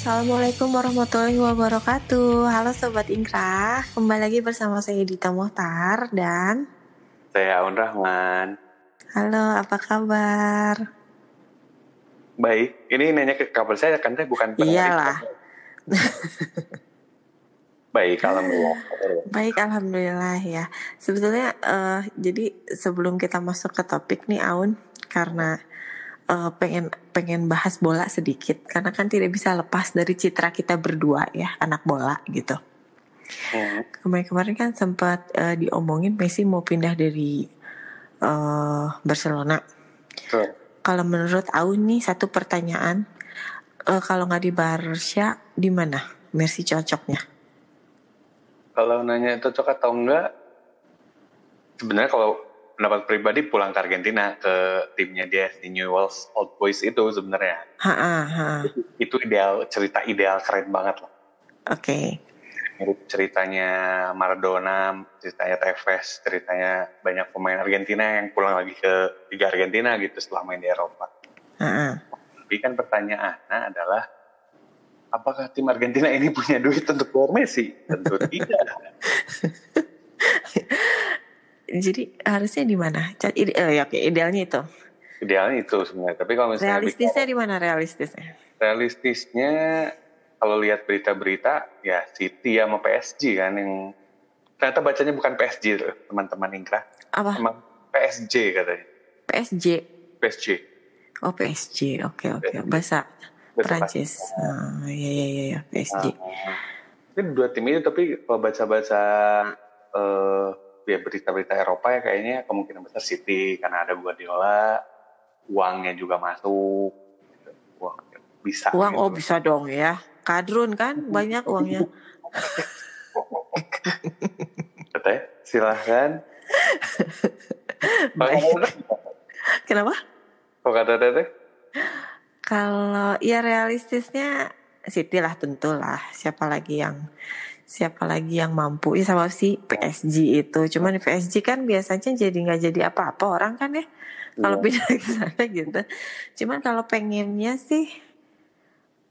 Assalamualaikum warahmatullahi wabarakatuh. Halo Sobat Ingkrah, kembali lagi bersama saya Dita Mohtar dan Saya Aun Rahman. halo apa kabar? Baik, ini nanya ke kabar saya kan saya bukan Iyalah. Baik, alhamdulillah. Baik, alhamdulillah ya. Sebetulnya eh, jadi sebelum kita masuk ke topik nih Aun, karena eh, pengen pengen bahas bola sedikit, karena kan tidak bisa lepas dari citra kita berdua ya, anak bola gitu. Kemarin-kemarin kan sempat eh, diomongin Messi mau pindah dari eh, Barcelona. Kalau menurut Aun nih satu pertanyaan, eh, kalau nggak di Barca, di mana Messi cocoknya? Kalau nanya cocok atau enggak, sebenarnya kalau pendapat pribadi pulang ke Argentina ke timnya dia di Newell's Old Boys itu sebenarnya itu ideal cerita ideal keren banget lah. Oke. Mirip ceritanya Maradona, ceritanya Tevez, ceritanya banyak pemain Argentina yang pulang lagi ke Liga Argentina gitu setelah main di Eropa. Ha, ha. Tapi kan pertanyaannya adalah apakah tim Argentina ini punya duit untuk bayar Messi? Tentu tidak. Jadi harusnya di mana? Ide- eh, ya, oke, idealnya itu. Idealnya itu sebenarnya. Tapi kalau misalnya Realistisnya di mana realistisnya? realistisnya kalau lihat berita-berita ya City sama PSG kan yang ternyata bacanya bukan PSG tuh, teman-teman Ingkra. Apa? Emang PSG katanya. PSG. PSG. Oh PSG. Oke oke. Bahasa Prancis. Ah, iya iya iya iya, PSG. Nah, ini dua tim ini tapi kalau baca-baca eh ya berita-berita Eropa ya kayaknya kemungkinan besar City karena ada Guardiola, uangnya juga masuk. gitu. Uang bisa. Uang gitu. oh bisa dong ya. Kadrun kan banyak uangnya. Teteh, silahkan. Baik. Kenapa? Kok kata Teteh? Kalau ya realistisnya City lah tentulah. Siapa lagi yang siapa lagi yang mampu ya sama si PSG itu. Cuman PSG kan biasanya jadi nggak jadi apa-apa orang kan ya. Kalau Iya. pindah ke sana gitu. Cuman kalau pengennya sih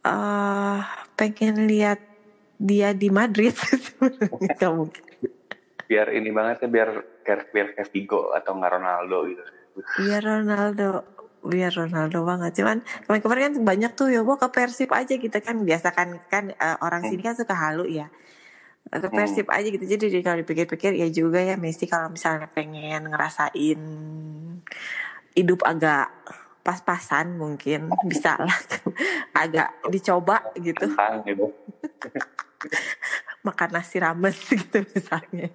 eh pengen lihat dia di Madrid nggak mungkin. Biar ini banget ya, biar biar, biar kayak Vigo atau nggak Ronaldo gitu. Biar Ronaldo biar Ronaldo banget cuman kemarin-kemarin kan banyak tuh ya gua ke Persib aja gitu kan biasa kan kan eh, orang sini kan suka halu ya ke Hmm. Persib aja gitu jadi di- kalau dipikir-pikir ya juga ya Messi kalau misalnya pengen ngerasain hidup agak pas-pasan mungkin bisa lah agak dicoba gitu gitu. makan nasi rames gitu misalnya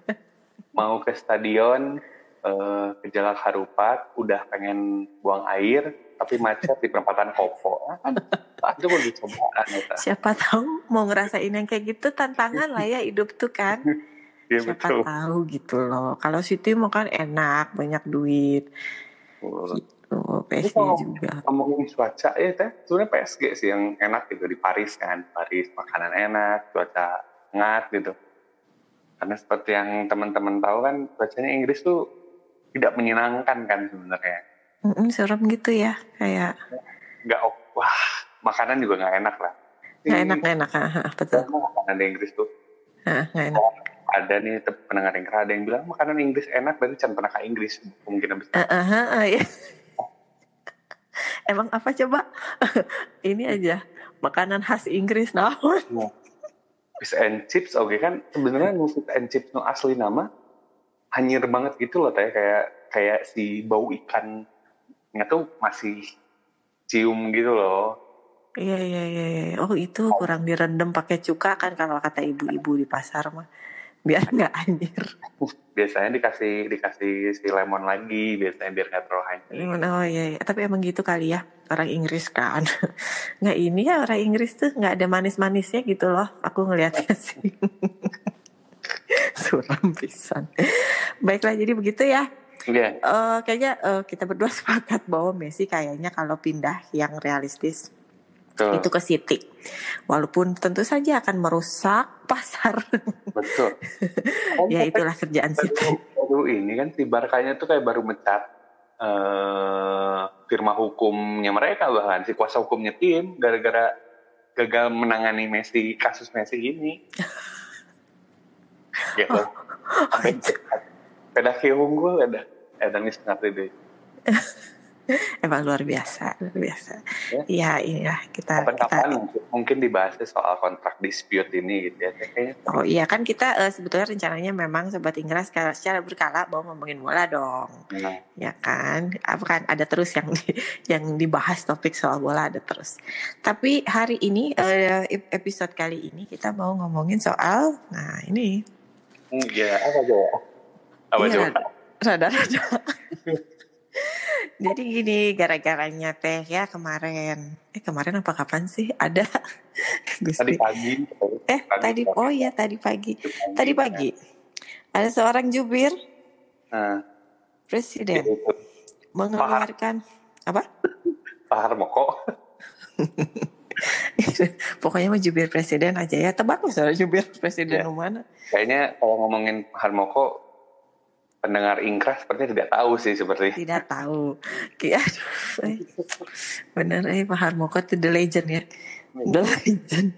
Mau ke stadion, eh, ke Jalak Harupat, udah pengen buang air, tapi macet di perempatan Kopo. Itu mau dicobaan. gitu. siapa tahu mau ngerasain yang kayak gitu tantangan lah ya hidup tuh kan. Iya siapa betul. tahu gitu loh. Kalau City mau kan enak banyak duit. Gitu PSG kalau- juga. ngomongin cuaca ya teh sebenarnya PSG sih yang enak gitu di Paris kan. Paris makanan enak cuaca hangat gitu. Karena seperti yang teman-teman tahu kan cuacanya Inggris tuh tidak menyenangkan kan sebenarnya. Mm-mm, serem gitu ya kayak nggak ok- wah makanan juga nggak enak lah. Nggak enak nggak enak. Ah, betul. Makanan di Inggris tuh. Nggak enak. Ada nih pendengar yang ada yang bilang makanan Inggris enak berarti jangan pernah ke Inggris. Kemungkinan besar Ah, ah, ah, ah, ya. emang apa coba? Ini aja makanan khas Inggris nah fish and chips oke kan sebenarnya nu fish and chips nu asli nama hanyir banget gitu loh teh kayak kayak si bau ikan nggak tuh masih cium gitu loh iya iya iya iya. oh itu kurang direndam pakai cuka kan kalau kata ibu-ibu di pasar mah biar nggak anjir biasanya dikasih dikasih si lemon lagi biasanya biar nggak terlalu hanyir Oh iya, iya, tapi emang gitu kali ya orang Inggris kan. Nggak ini ya orang Inggris tuh nggak ada manis-manisnya gitu loh. Aku ngelihatnya sih. Suram pisan. Baiklah jadi begitu ya. Iya, Eh, kayaknya eh, kita berdua sepakat bahwa Messi kayaknya kalau pindah yang realistis betul itu ke City. Walaupun tentu saja akan merusak pasar. betul ya itulah kerjaan City. baru ini kan si Barkanya tuh kayak baru mencat eh firma hukumnya mereka bahkan si kuasa hukumnya tim gara-gara gagal menangani Messi kasus Messi ini. gitu. Oh. Sampai pedafil unggul ada ada nih setengah deh. Emang luar biasa, luar biasa. Ya, iya kita Kapan-kapan kita mungkin, mungkin dibahas soal kontrak dispute ini gitu ya. Kayaknya Oh iya kan kita eh, sebetulnya rencananya memang sobat Ingras secara, secara berkala mau ngomongin bola dong, nah, ya kan? Apa kan ada terus yang di- yang dibahas topik soal bola ada terus. Tapi hari ini eh, episode kali ini kita mau ngomongin soal, nah ini ya apa coba? Apa Iya, coba? rada- rada-rada. Jadi gini gara-garanya teh ya kemarin, eh kemarin apa kapan sih ada Tadi pagi. Eh tadi oh ya tadi pagi, tadi pagi ada seorang jubir Nah, presiden itu. mengeluarkan apa? Pak Harmoko. Pokoknya mau jubir presiden aja ya. Tebak loh jubir presiden Ya. mana? Kayaknya kalau ngomongin Harmoko, pendengar ingkras sepertinya tidak tahu sih seperti. Tidak tahu. Ki- Aduh, bener eh Pak Harmoko itu the legend ya. The legend.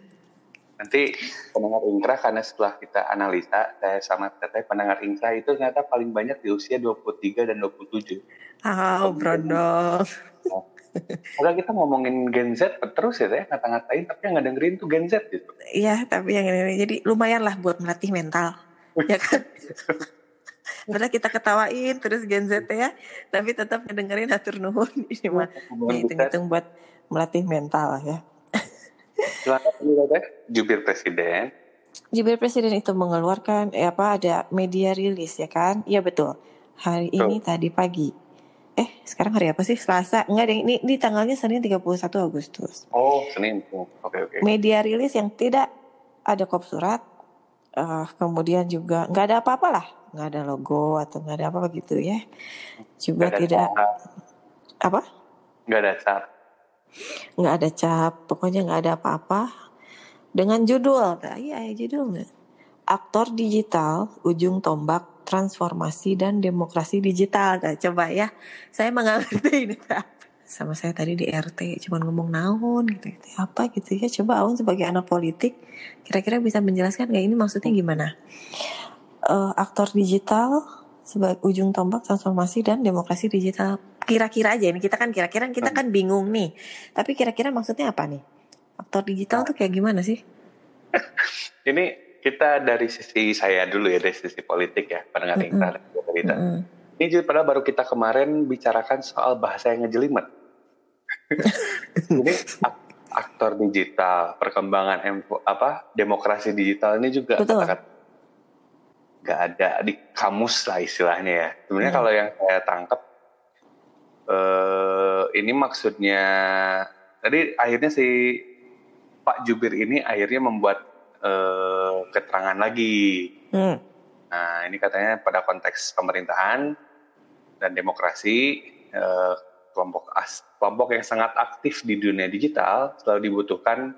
Nanti pendengar ingkras karena setelah kita analisa, saya sama Teteh pendengar ingkras itu ternyata paling banyak di usia 23 dan 27. Oh, brondong. Kalau kita ngomongin Gen Z terus ya Teh, ngata-ngatain tapi yang nggak dengerin tuh Gen Z gitu. Iya, tapi yang ini jadi lumayan lah buat melatih mental. ya kan? Padahal kita ketawain terus Gen Z ya, tapi tetap ngedengerin atur nuhun ini mah. Ya, kita hitung-hitung buat melatih mental ya. Jubir Presiden. Jubir Presiden itu mengeluarkan eh, apa ada media rilis ya kan? Iya betul. Hari ini tadi pagi. Eh, sekarang hari apa sih? Selasa. Enggak deh, ini, ini tanggalnya Senin 31 Agustus. Oh, Senin. Oh, Oke, oke. Media rilis yang tidak ada kop surat. eh, kemudian juga nggak ada apa-apa lah. Nggak ada logo atau nggak ada apa-apa gitu ya. Juga Nggak ada tidak cap, apa? Nggak ada cap. Nggak ada cap. Pokoknya nggak ada apa-apa. Dengan judul, nah, iya ya judulnya. Aktor digital, ujung tombak transformasi dan demokrasi digital. Nah, coba ya, saya mengerti ini apa. Sama saya tadi di RT, cuman ngomong naon gitu, gitu. Apa gitu ya, coba Aun sebagai anak politik, kira-kira bisa menjelaskan nggak ini maksudnya gimana? Eh, aktor digital sebagai ujung tombak transformasi dan demokrasi digital. Kira-kira aja ini kita kan kira-kira kita kan bingung nih. Tapi kira-kira maksudnya apa nih? Aktor digital tuh kayak gimana sih? Ini kita dari sisi saya dulu ya, dari sisi politik ya, pendengar Mm-mm. ingkras. cerita. Mm-mm. Ini juga padahal baru kita kemarin bicarakan soal bahasa yang ngejelimet. Jadi ak- aktor digital, perkembangan apa demokrasi digital ini juga Betul. kata-kata nggak ada di kamus lah istilahnya ya. Sebenarnya Hmm. kalau yang saya tangkap eh ini maksudnya tadi akhirnya si Pak Jubir ini akhirnya membuat eh, keterangan lagi Hmm. Nah, ini katanya pada konteks pemerintahan dan demokrasi, eh, kelompok as, kelompok yang sangat aktif di dunia digital selalu dibutuhkan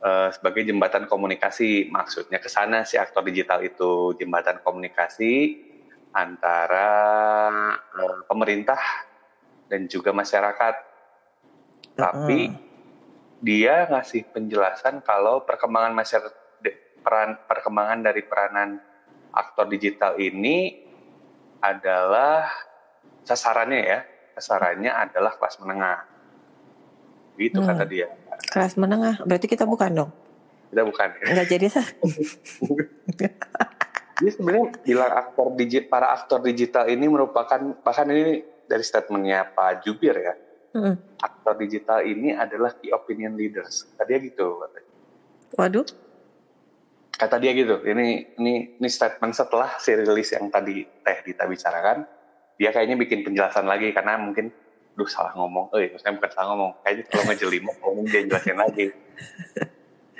eh, sebagai jembatan komunikasi. Maksudnya ke sana si aktor digital itu jembatan komunikasi antara eh, pemerintah dan juga masyarakat. Tapi dia ngasih penjelasan kalau perkembangan masyarakat peran perkembangan dari peranan aktor digital ini adalah sasarannya ya sasarannya adalah kelas menengah gitu Hmm. kata dia Kelas menengah, berarti kita bukan dong? kita bukan Nggak jadi sah. Jadi sebenarnya bilang aktor digit para aktor digital ini merupakan bahkan ini dari statementnya Pak Jubir ya Hmm. aktor digital ini adalah key opinion leaders kata dia gitu. Waduh, kata dia gitu ini ini ini statement setelah si rilis yang tadi teh Dita bicarakan dia kayaknya bikin penjelasan lagi karena mungkin duh salah ngomong. Eh maksudnya bukan salah ngomong. Kayaknya kalau ngejelimuk ngomong dia jelasin lagi.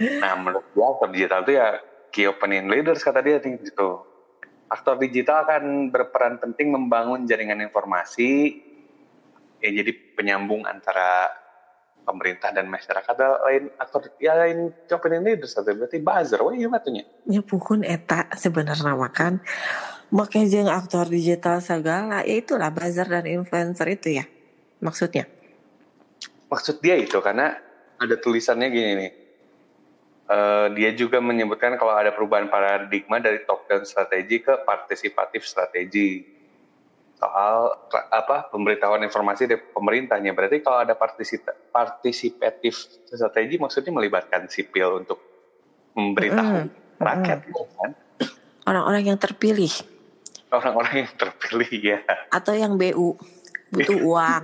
Nah menurut dia aktor digital itu ya key opinion leaders kata dia nih gitu. Aktor digital akan berperan penting membangun jaringan informasi ya jadi penyambung antara pemerintah dan masyarakat. Lain aktor ya lain key opinion leaders atau berarti buzzer wah iya batunya nyepukun eta sebenarnya makan. Make jeung aktor digital segala ya itulah buzzer dan influencer itu ya maksudnya? Maksud dia itu karena ada tulisannya gini nih. Uh, dia juga menyebutkan kalau ada perubahan paradigma dari top down strategi ke partisipatif strategi. Soal apa pemberitahuan informasi dari pemerintahnya. Berarti kalau ada partisipatif strategi maksudnya melibatkan sipil untuk memberitahu mm -hmm. rakyat mm kan? Orang-orang yang terpilih. Orang-orang yang terpilih ya. Atau yang BU butuh uang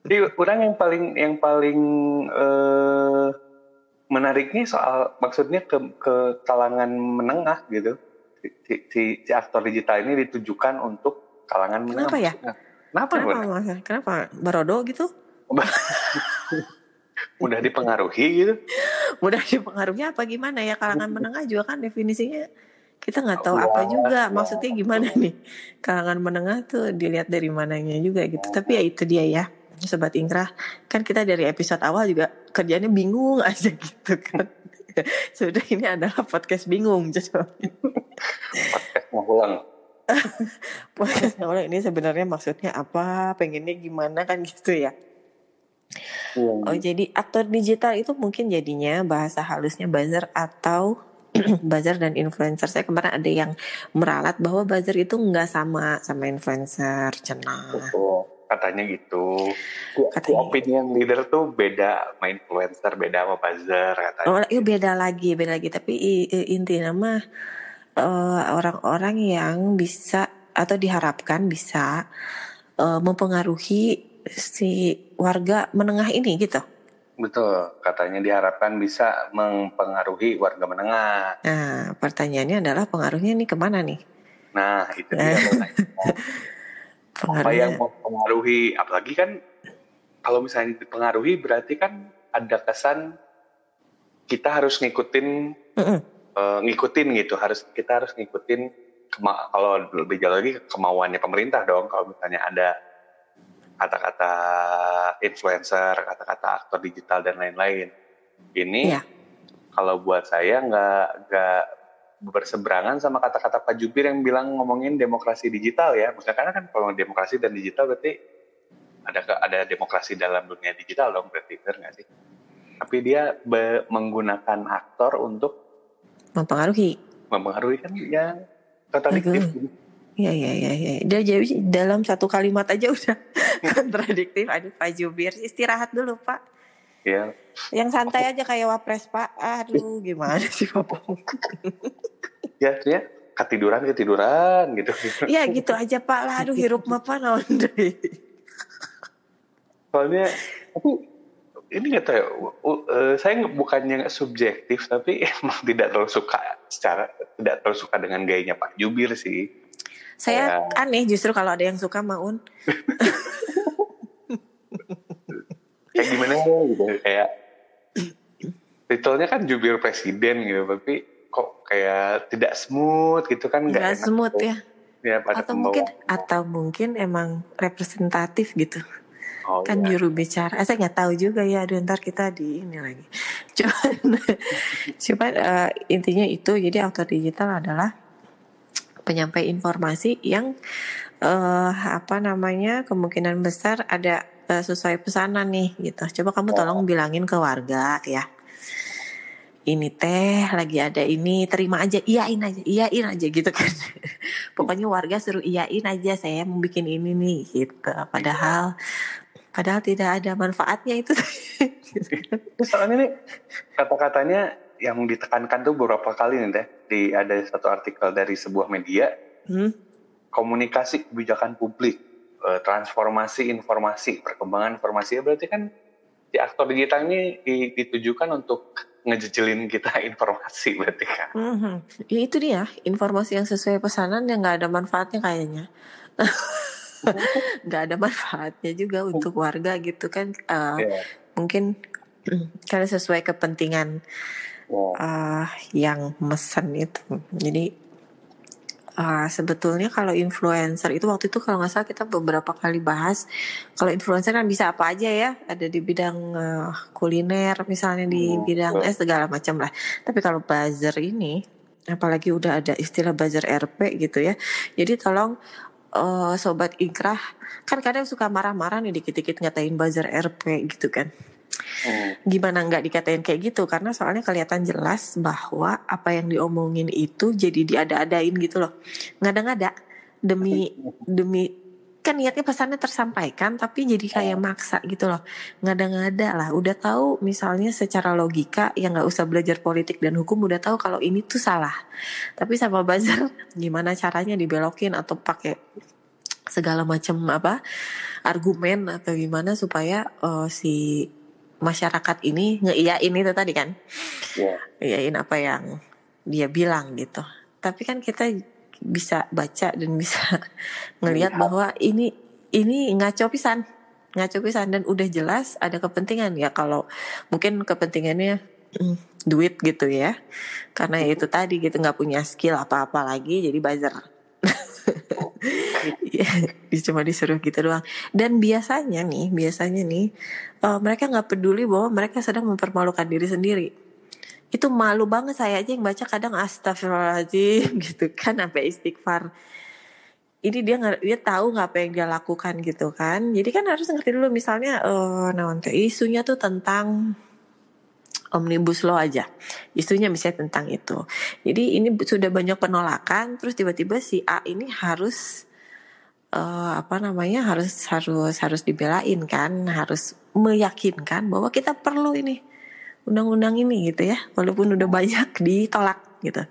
Jadi orang yang paling yang paling uh, menariknya soal maksudnya ke ke kalangan menengah gitu si, si, si aktor digital ini ditujukan untuk kalangan menengah. Kenapa ya? Kenapa? Kenapa? Kenapa? Barodo gitu? Mudah dipengaruhi gitu? Mudah dipengaruhi apa gimana ya kalangan menengah juga kan definisinya kita nggak tahu apa juga. maksudnya gimana nih? Kalangan menengah tuh dilihat dari mananya juga gitu. Tapi ya itu dia ya sobat ingkrah kan kita dari episode awal juga kerjanya bingung aja gitu kan. Sudah ini adalah podcast bingung jadi podcast ngulang podcast ngulang ini sebenarnya maksudnya apa? Pengennya gimana kan gitu ya. Oh jadi aktor digital itu mungkin jadinya bahasa halusnya buzzer atau buzzer dan influencer. Saya kemarin ada yang meralat bahwa buzzer itu nggak sama sama influencer, cenah. Oh, katanya gitu. Katanya. Opinion leader tuh beda sama influencer, beda sama buzzer katanya. Oh, iya beda lagi, beda lagi. Tapi inti nama uh, orang-orang yang bisa atau diharapkan bisa uh, mempengaruhi si warga menengah ini gitu. Betul, katanya diharapkan bisa mempengaruhi warga menengah. Nah, pertanyaannya adalah pengaruhnya nih ke mana nih? Nah, itu dia. Apa yang mempengaruhi, apalagi kan kalau misalnya dipengaruhi berarti kan ada kesan kita harus ngikutin, mm -mm. Uh, ngikutin gitu, harus kita harus ngikutin kalau lebih jauh lagi kemauannya pemerintah dong. Kalau misalnya ada kata-kata influencer, kata-kata aktor digital dan lain-lain. Ini yeah. kalau buat saya nggak nggak berseberangan sama kata-kata Pak Jubir yang bilang ngomongin demokrasi digital ya. Maksudnya karena kan kalau demokrasi dan digital berarti ada ada demokrasi dalam dunia digital dong berarti benar nggak sih? Tapi dia be, menggunakan aktor untuk mempengaruhi. Mempengaruhi kan yang kontradiktif. Iya iya iya iya. Dia jadi dalam satu kalimat aja udah kontradiktif. Aduh Pak Jubir istirahat dulu Pak. Iya. Yang santai aja kayak wapres Pak. Aduh gimana sih Bapak? ya ya ketiduran ketiduran gitu. Iya gitu aja Pak lah. Aduh hirup mah Pak Soalnya aku ini nggak tahu ya, uh, saya bukannya subjektif tapi emang tidak terlalu suka secara tidak terlalu suka dengan gayanya Pak Jubir sih saya ya. aneh justru kalau ada yang suka Maun. kayak gimana gitu. Kayak titelnya kan jubir presiden gitu tapi kok kayak tidak smooth gitu kan nggak smooth ya? Ya atau mungkin atau mungkin emang representatif gitu. Oh, kan ya. juru bicara. Eh, saya nggak tahu juga ya. Aduh ntar kita di ini lagi. Cuman cuman uh, intinya itu. Jadi auto digital adalah penyampai informasi yang uh, apa namanya kemungkinan besar ada uh, sesuai pesanan nih gitu. Coba kamu tolong bilangin ke warga ya. Ini teh lagi ada ini terima aja iyain aja iyain aja gitu kan. Pokoknya warga suruh iyain aja saya mau bikin ini nih gitu. Padahal padahal tidak ada manfaatnya itu. Soalnya nih kata-katanya yang ditekankan tuh beberapa kali nih deh di ada satu artikel dari sebuah media hmm? komunikasi kebijakan publik eh, transformasi informasi perkembangan informasi ya berarti kan di aktor digital ini ditujukan untuk ngejejelin kita informasi berarti kan hmm. ya itu dia informasi yang sesuai pesanan yang nggak ada manfaatnya kayaknya nggak ada manfaatnya juga untuk warga gitu kan uh, eh, yeah. mungkin karena sesuai kepentingan uh, yang mesen itu. Jadi uh, sebetulnya kalau influencer itu waktu itu kalau nggak salah kita beberapa kali bahas kalau influencer kan bisa apa aja ya. Ada di bidang uh, kuliner misalnya di hmm, bidang eh segala macam lah. Tapi kalau buzzer ini apalagi udah ada istilah buzzer RP gitu ya. Jadi tolong uh, sobat ikrah kan kadang suka marah-marah nih dikit-dikit ngatain buzzer RP gitu kan Hmm. Gimana nggak dikatain kayak gitu? Karena soalnya kelihatan jelas bahwa apa yang diomongin itu jadi diada-adain gitu loh. Ngada-ngada demi demi kan niatnya pesannya tersampaikan tapi jadi kayak oh. maksa gitu loh ngada-ngada lah udah tahu misalnya secara logika yang nggak usah belajar politik dan hukum udah tahu kalau ini tuh salah tapi sama buzzer gimana caranya dibelokin atau pakai segala macam apa argumen atau gimana supaya uh, si masyarakat ini ngeiyain itu tadi kan? Yeah. ngeiyain apa yang dia bilang gitu. Tapi kan kita bisa baca dan bisa ngelihat bahwa ini ini ngaco pisan. Ngaco pisan dan udah jelas ada kepentingan. Ya kalau mungkin kepentingannya mm, duit gitu ya. Karena ya itu tadi gitu nggak punya skill apa-apa lagi jadi buzzer ya, cuma disuruh gitu doang. Dan biasanya nih biasanya nih uh, mereka nggak peduli bahwa mereka sedang mempermalukan diri sendiri. Itu malu banget saya aja yang baca kadang astagfirullahaladzim gitu kan sampai istighfar. Ini dia dia tahu nggak apa yang dia lakukan gitu kan. Jadi kan harus ngerti dulu misalnya uh, nah isunya tuh tentang omnibus law aja. Isunya misalnya tentang itu. Jadi ini sudah banyak penolakan terus tiba-tiba si A ini harus uh, apa namanya harus harus harus dibelain kan harus meyakinkan bahwa kita perlu ini undang-undang ini gitu ya walaupun udah banyak ditolak gitu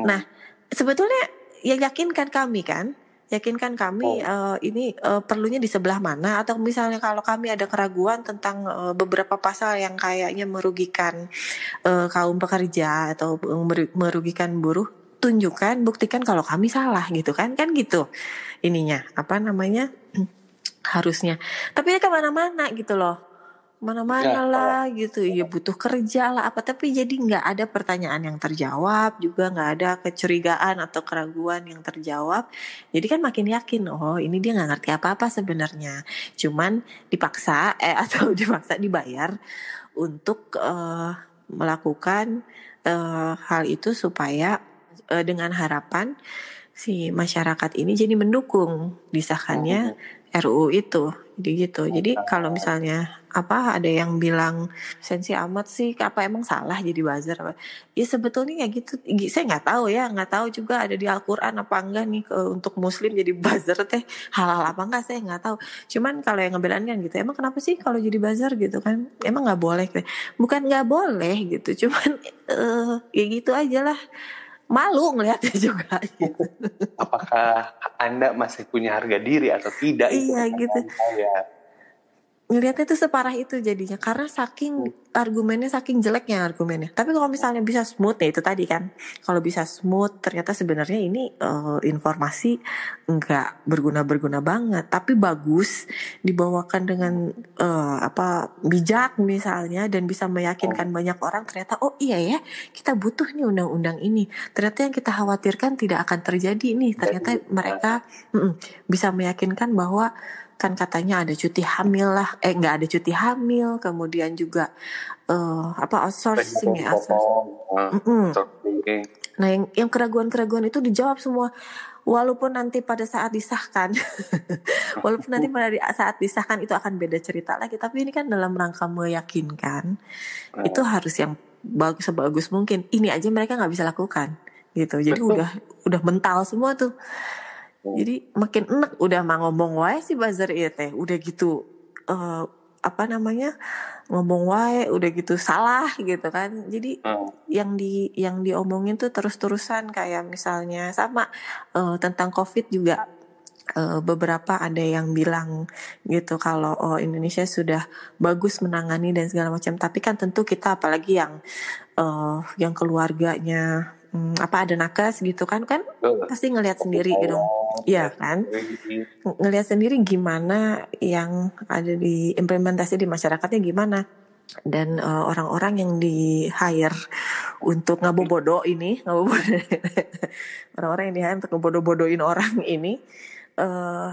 oh. nah sebetulnya ya yakinkan kami kan yakinkan kami oh. uh, ini uh, perlunya di sebelah mana atau misalnya kalau kami ada keraguan tentang uh, beberapa pasal yang kayaknya merugikan uh, kaum pekerja atau merugikan buruh tunjukkan buktikan kalau kami salah gitu kan? Kan gitu ininya apa namanya? Harusnya. Tapi ya ke mana-mana gitu loh. Mana-mana ya, lah gitu. Ya butuh kerja lah apa. Tapi jadi nggak ada pertanyaan yang terjawab juga nggak ada kecurigaan atau keraguan yang terjawab. Jadi kan makin yakin oh ini dia nggak ngerti apa-apa sebenarnya. Cuman dipaksa eh atau dipaksa dibayar untuk uh, melakukan uh, hal itu supaya uh, dengan harapan si masyarakat ini jadi mendukung disahkannya oh. RUU itu. Jadi gitu. Jadi kalau misalnya apa ada yang bilang sensi amat sih apa emang salah jadi buzzer apa? Ya sebetulnya ya gitu saya nggak tahu ya nggak tahu juga ada di Al-Quran apa enggak nih ke, untuk muslim jadi buzzer teh halal apa enggak saya nggak tahu. Cuman kalau yang ngebelain kan gitu emang kenapa sih kalau jadi buzzer? Gitu kan. Emang nggak boleh? Bukan nggak boleh gitu cuman uh, ya gitu aja lah malu ngelihatnya juga gitu. Apakah Anda masih punya harga diri atau tidak? Iya gitu. Ya ngelihatnya tuh separah itu jadinya. Karena saking argumennya saking jeleknya argumennya. Tapi kalau misalnya bisa smooth ya itu tadi kan. Kalau bisa smooth ternyata sebenarnya ini uh, informasi nggak berguna berguna banget. Tapi bagus dibawakan dengan uh, apa bijak misalnya dan bisa meyakinkan banyak orang ternyata oh iya ya kita butuh nih undang-undang ini. Ternyata yang kita khawatirkan tidak akan terjadi nih. Ternyata mereka mm -mm, bisa meyakinkan bahwa kan katanya ada cuti hamil lah. Eh nggak ada cuti hamil kemudian juga uh, apa outsourcing ya outsourcing. nah yang yang keraguan-keraguan itu dijawab semua walaupun nanti pada saat disahkan. Walaupun nanti pada saat disahkan itu akan beda cerita lagi tapi ini kan dalam rangka meyakinkan oh. itu harus yang bagus sebagus mungkin. Ini aja mereka nggak bisa lakukan gitu. Jadi udah udah mental semua tuh jadi makin enak udah mah ngomong wae si buzzer itu teh. Udah gitu uh, apa namanya ngomong wae udah gitu salah gitu kan. Jadi hmm. yang di yang diomongin tuh terus terusan kayak misalnya sama uh, tentang covid juga. Uh, beberapa ada yang bilang gitu kalau oh Indonesia sudah bagus menangani dan segala macam. Tapi kan tentu kita apalagi yang uh, yang keluarganya hmm, apa ada nakes gitu kan? Kan uh, pasti ngelihat sendiri gitu ya kan? Ngelihat sendiri gimana yang ada di implementasi di masyarakatnya gimana. Dan uh, orang-orang yang di hire untuk ngabobodo ini ngabobodo orang-orang yang di hire untuk ngabodo-bodoin orang ini uh,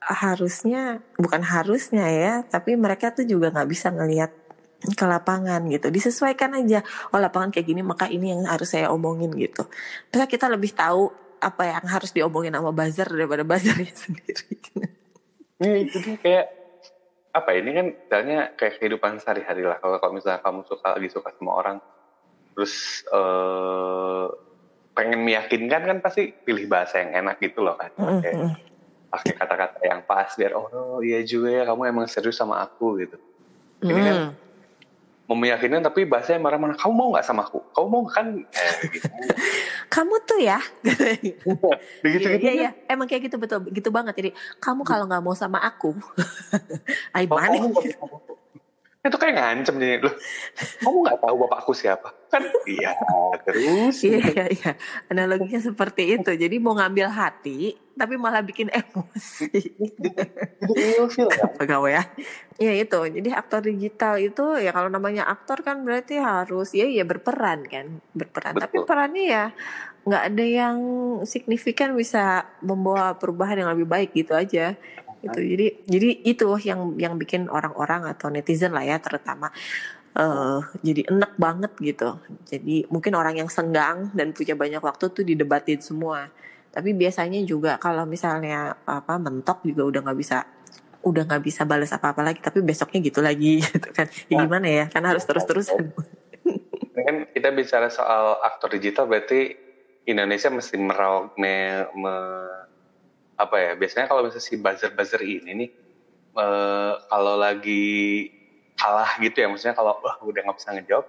harusnya bukan harusnya ya tapi mereka tuh juga nggak bisa ngelihat ke lapangan gitu. Disesuaikan aja. Oh lapangan kayak gini maka ini yang harus saya omongin gitu. Terus kita lebih tahu apa yang harus diomongin sama buzzer daripada buzzernya sendiri. Ya itu dia kayak apa ya, ini kan misalnya kayak kehidupan sehari-hari lah. Kalau kalau misalnya kamu suka lagi suka sama orang terus eh, pengen meyakinkan kan pasti pilih bahasa yang enak gitu loh kan. Pakai kata-kata yang pas biar oh iya juga ya kamu emang serius sama aku gitu. Ini kan Mm. Meyakinkan tapi bahasanya marah-marah kamu mau nggak sama aku kamu mau kan eh, gitu. Kamu tuh ya. begitu Iya gitu iya iya. Emang kayak gitu betul gitu banget. Jadi kamu kalau nggak mau sama aku, ay Oh, itu kayak ngancem nih loh kamu nggak tahu bapakku siapa kan iya terus Iya iya iya. Analoginya seperti itu. Jadi mau ngambil hati, tapi malah bikin emosi. itu ilfil kan Pegawai ya. Iya itu. Jadi aktor digital itu ya kalau namanya aktor kan berarti harus ya ya berperan kan, berperan. Tapi Betul. perannya ya nggak ada yang signifikan bisa membawa perubahan yang lebih baik gitu aja. Gitu. Jadi jadi itu yang yang bikin orang-orang atau netizen lah ya terutama eh jadi enak banget gitu. Jadi mungkin orang yang senggang dan punya banyak waktu tuh didebatin semua. Tapi biasanya juga kalau misalnya apa mentok juga udah nggak bisa udah nggak bisa balas apa-apa lagi tapi besoknya gitu lagi gitu kan ya Nah. gimana ya kan harus terus-terusan kan kita bicara soal aktor digital berarti Indonesia mesti meraup me, me- apa ya biasanya kalau misalnya si buzzer buzzer ini nih eh, kalau lagi kalah gitu ya maksudnya kalau wah udah nggak bisa ngejawab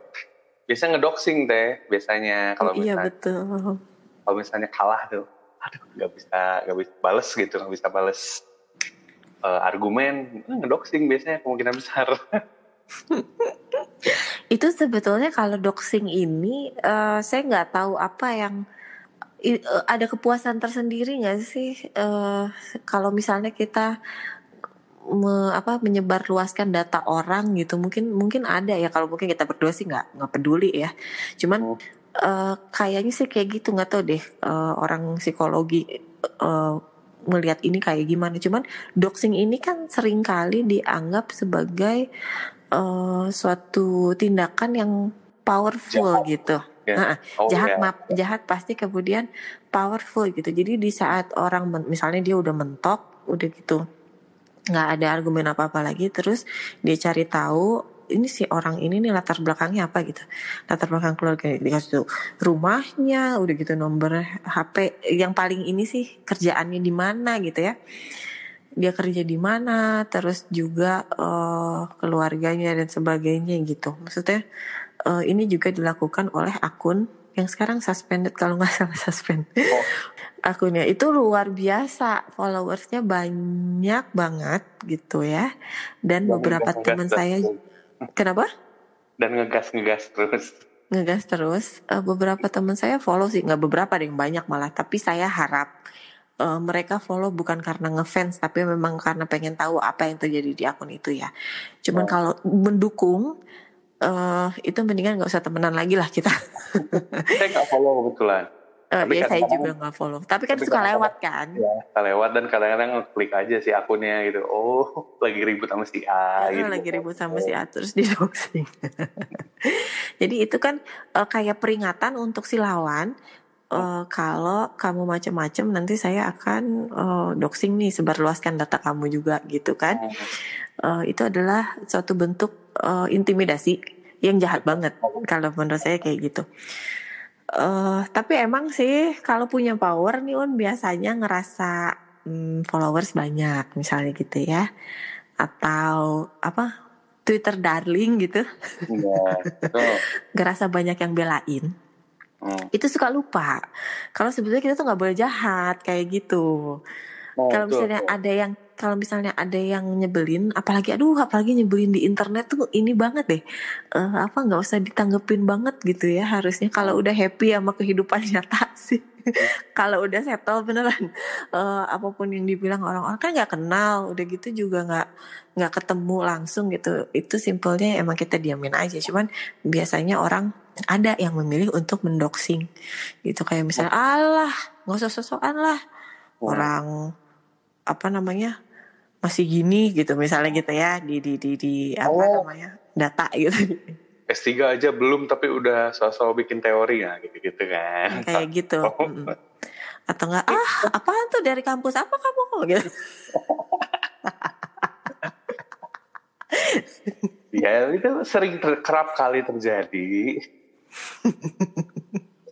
biasanya ngedoxing teh biasanya kalau Oh, iya misalnya betul. kalau misalnya kalah tuh aduh nggak bisa nggak bisa bales gitu nggak bisa bales eh, argumen eh, ngedoxing biasanya kemungkinan besar. Itu sebetulnya kalau doxing ini eh, saya nggak tahu apa yang ada kepuasan tersendiri nggak sih? Eh, kalau misalnya kita me- apa menyebar luaskan data orang gitu mungkin mungkin ada ya. Kalau mungkin kita berdua sih nggak nggak peduli ya. Cuman eh, kayaknya sih kayak gitu nggak tahu deh eh, orang psikologi eh, melihat ini kayak gimana. Cuman doxing ini kan sering kali dianggap sebagai eh, suatu tindakan yang powerful Jahat. gitu Ya. Oh jahat map jahat pasti kemudian powerful gitu. Jadi di saat orang men- misalnya dia udah mentok udah gitu nggak ada argumen apa apa lagi terus dia cari tahu ini si orang ini nih latar belakangnya apa? gitu. Latar belakang keluarga dikasih tuh rumahnya udah gitu nomor HP yang paling ini sih kerjaannya di mana gitu ya. Dia kerja di mana terus juga eh, keluarganya dan sebagainya gitu. Maksudnya eh, ini juga dilakukan oleh akun yang sekarang suspended kalau nggak salah suspend. Oh. akunnya. Itu luar biasa. Followersnya banyak banget gitu ya. Dan Dan beberapa teman saya kenapa? Dan ngegas ngegas terus. Ngegas terus. Eh, beberapa teman saya follow sih. Nggak beberapa ada yang banyak malah. Tapi saya harap eh, mereka follow bukan karena ngefans tapi memang karena pengen tahu apa yang terjadi di akun itu ya. Cuman Oh. kalau mendukung eh itu mendingan nggak usah temenan lagi lah kita. Saya nggak follow kebetulan. Eh, Tapi ya saya juga nggak follow. Tapi kan tapi suka lewat kan? Ya lewat dan kadang-kadang ngeklik aja si akunnya gitu. Oh lagi ribut sama si A Eh, gitu. lagi ribut sama si A terus di doxing. Jadi itu kan eh, kayak peringatan untuk si lawan eh, kalau kamu macam-macam nanti saya akan eh, doxing nih sebarluaskan data kamu juga gitu kan. Eh, itu adalah suatu bentuk eh, intimidasi yang jahat banget kalau menurut saya kayak gitu. Eh, tapi emang sih kalau punya power nih Un biasanya ngerasa hmm, followers banyak misalnya gitu ya atau apa Twitter darling gitu Iya, ngerasa banyak yang belain Hmm. itu suka lupa kalau sebetulnya kita tuh nggak boleh jahat kayak gitu Oh, kalau misalnya betul. ada yang kalau misalnya ada yang nyebelin apalagi aduh apalagi nyebelin di internet tuh ini banget deh. Eh, apa nggak usah ditanggepin banget gitu ya harusnya kalau udah happy sama kehidupan nyata sih. Kalau udah settle beneran. Eh, apa pun yang dibilang orang-orang kan nggak kenal udah gitu juga nggak nggak ketemu langsung gitu. Itu simpelnya emang kita diamin aja. Cuman biasanya orang ada yang memilih untuk mendoxing. Gitu kayak misalnya Allah nggak usah sosokan lah. Orang apa namanya masih gini gitu misalnya gitu ya di di di di apa Oh. namanya data gitu S3 aja belum tapi udah sosok bikin teori ya gitu-gitu kan. kayak gitu Oh. Atau enggak ah apaan tuh dari kampus apa kamu gitu ya itu sering ter, kerap kali terjadi.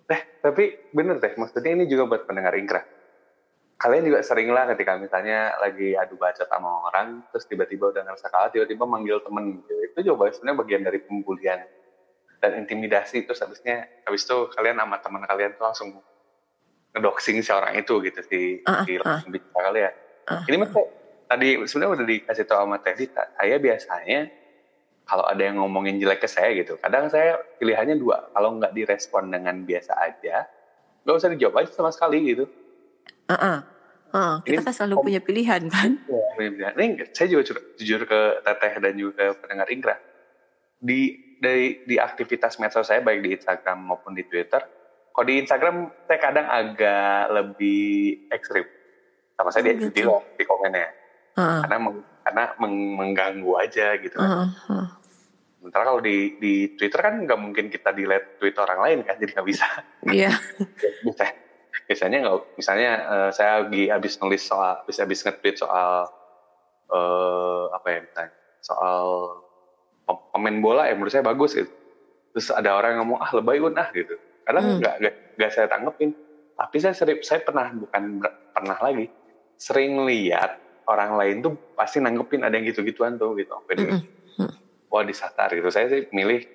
eh tapi bener deh maksudnya ini juga buat pendengar ingkrah. Kalian juga sering lah ketika misalnya lagi adu baca sama orang, terus tiba-tiba udah ngerasa kalah, tiba-tiba manggil temen gitu. Itu juga sebenarnya bagian dari pembulian dan intimidasi. Terus habisnya, habis itu kalian sama teman kalian tuh langsung ngedoxing si orang itu gitu si, uh, si uh, bicara kalian. Uh, Ini mas tadi sebenarnya udah dikasih tahu sama Teddy, saya biasanya kalau ada yang ngomongin jelek ke saya gitu, kadang saya pilihannya dua. Kalau nggak direspon dengan biasa aja, nggak usah dijawab aja sama sekali gitu. Uh -uh. Uh, kita kan selalu punya pilihan kan? Ya. Ini saya juga jujur, jujur ke Teteh dan juga pendengar Ingra. Di dari di aktivitas medsos saya baik di Instagram maupun di Twitter, kalau di Instagram saya kadang agak lebih ekstrim. Sama saya oh, di, gitu. di, di komennya. Uh. Karena meng, karena meng, mengganggu aja gitu kan. Uh, uh. Sementara kalau di di Twitter kan nggak mungkin kita delete tweet orang lain kan, jadi nggak bisa. Iya. Yeah. Biasanya nggak, misalnya uh, saya lagi habis nulis soal, habis habis nge-tweet soal uh, apa ya misalnya, soal pemain bola ya menurut saya bagus gitu. Terus ada orang yang ngomong ah lebay un ah gitu kadang nggak hmm. nggak saya tanggepin tapi saya sering saya pernah bukan pernah lagi sering lihat orang lain tuh pasti nanggepin ada yang gitu-gituan tuh gitu mm -hmm. wah disatar gitu saya sih milih